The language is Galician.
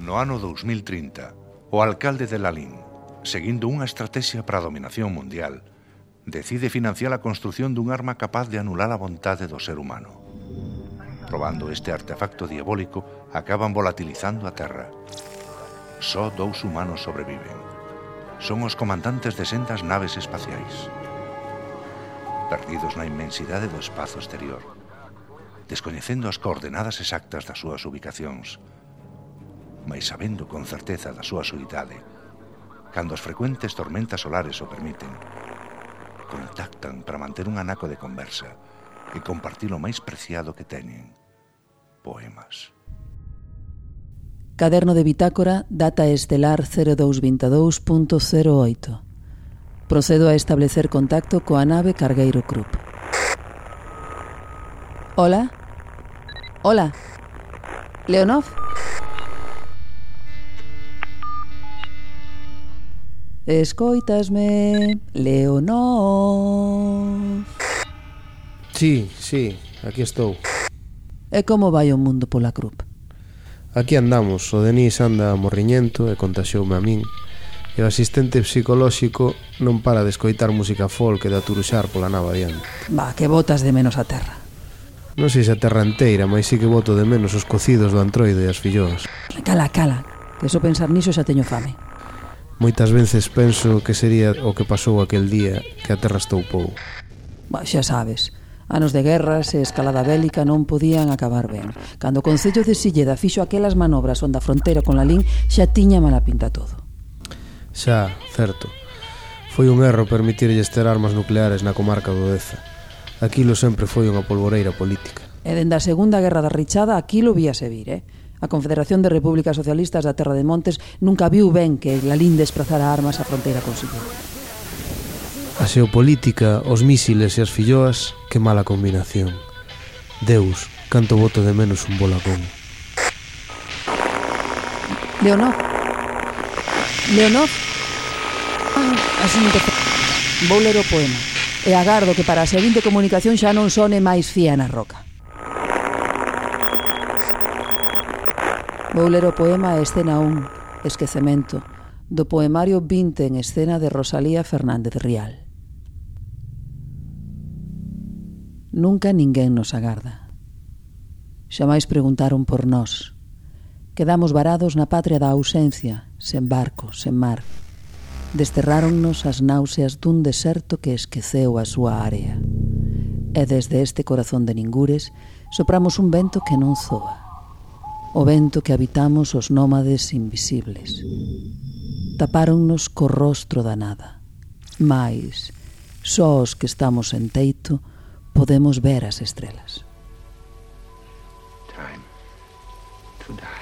no ano 2030, o alcalde de Lalín, seguindo unha estrategia para a dominación mundial, decide financiar a construción dun arma capaz de anular a vontade do ser humano. Probando este artefacto diabólico, acaban volatilizando a Terra. Só dous humanos sobreviven. Son os comandantes de sendas naves espaciais. Perdidos na inmensidade do espazo exterior, descoñecendo as coordenadas exactas das súas ubicacións, mais sabendo con certeza da súa solidade, cando as frecuentes tormentas solares o permiten, contactan para manter un anaco de conversa e compartir o máis preciado que teñen, poemas. Caderno de bitácora, data estelar 0222.08. Procedo a establecer contacto coa nave Cargueiro Krupp. Hola? Hola? Leonov? Escoitasme, Leonor. Sí, sí, aquí estou. E como vai o mundo pola crup? Aquí andamos, o Denis anda morriñento e contaxoume a min e o asistente psicolóxico non para de escoitar música folk e de aturuxar pola nava diante. Va, que botas de menos a terra. Non sei se a terra enteira, mas sí que boto de menos os cocidos do antroido e as filloas. Cala, cala, que só pensar niso xa teño fame. Moitas veces penso que sería o que pasou aquel día que a terra estoupou. Bah, xa sabes, Anos de guerras e escalada bélica non podían acabar ben. Cando o Concello de Silleda fixo aquelas manobras onde a fronteira con Lalín xa tiña mala pinta todo. Xa, certo. Foi un erro permitirlles ter armas nucleares na comarca do Deza. Aquilo sempre foi unha polvoreira política. E dende a Segunda Guerra da Richada aquilo víase vir, eh? A Confederación de Repúblicas Socialistas da Terra de Montes nunca viu ben que Lalín desprazara armas á fronteira consigo. A xeopolítica, os mísiles e as filloas, que mala combinación. Deus, canto voto de menos un bolacón. Leonor. Leonor. Ah, asunto. Vou ler o poema. E agardo que para a seguinte comunicación xa non sone máis fía na roca. Vou ler o poema a escena 1, Esquecemento, do poemario 20 en escena de Rosalía Fernández Rial. Nunca ninguén nos agarda. Xamais preguntaron por nós. Quedamos varados na patria da ausencia, sen barco, sen mar. Desterráronnos as náuseas dun deserto que esqueceu a súa área. E desde este corazón de ningures sopramos un vento que non zoa o vento que habitamos os nómades invisibles. Tapáronnos co rostro da nada. Mais, só os que estamos en teito podemos ver as estrelas. Time to die.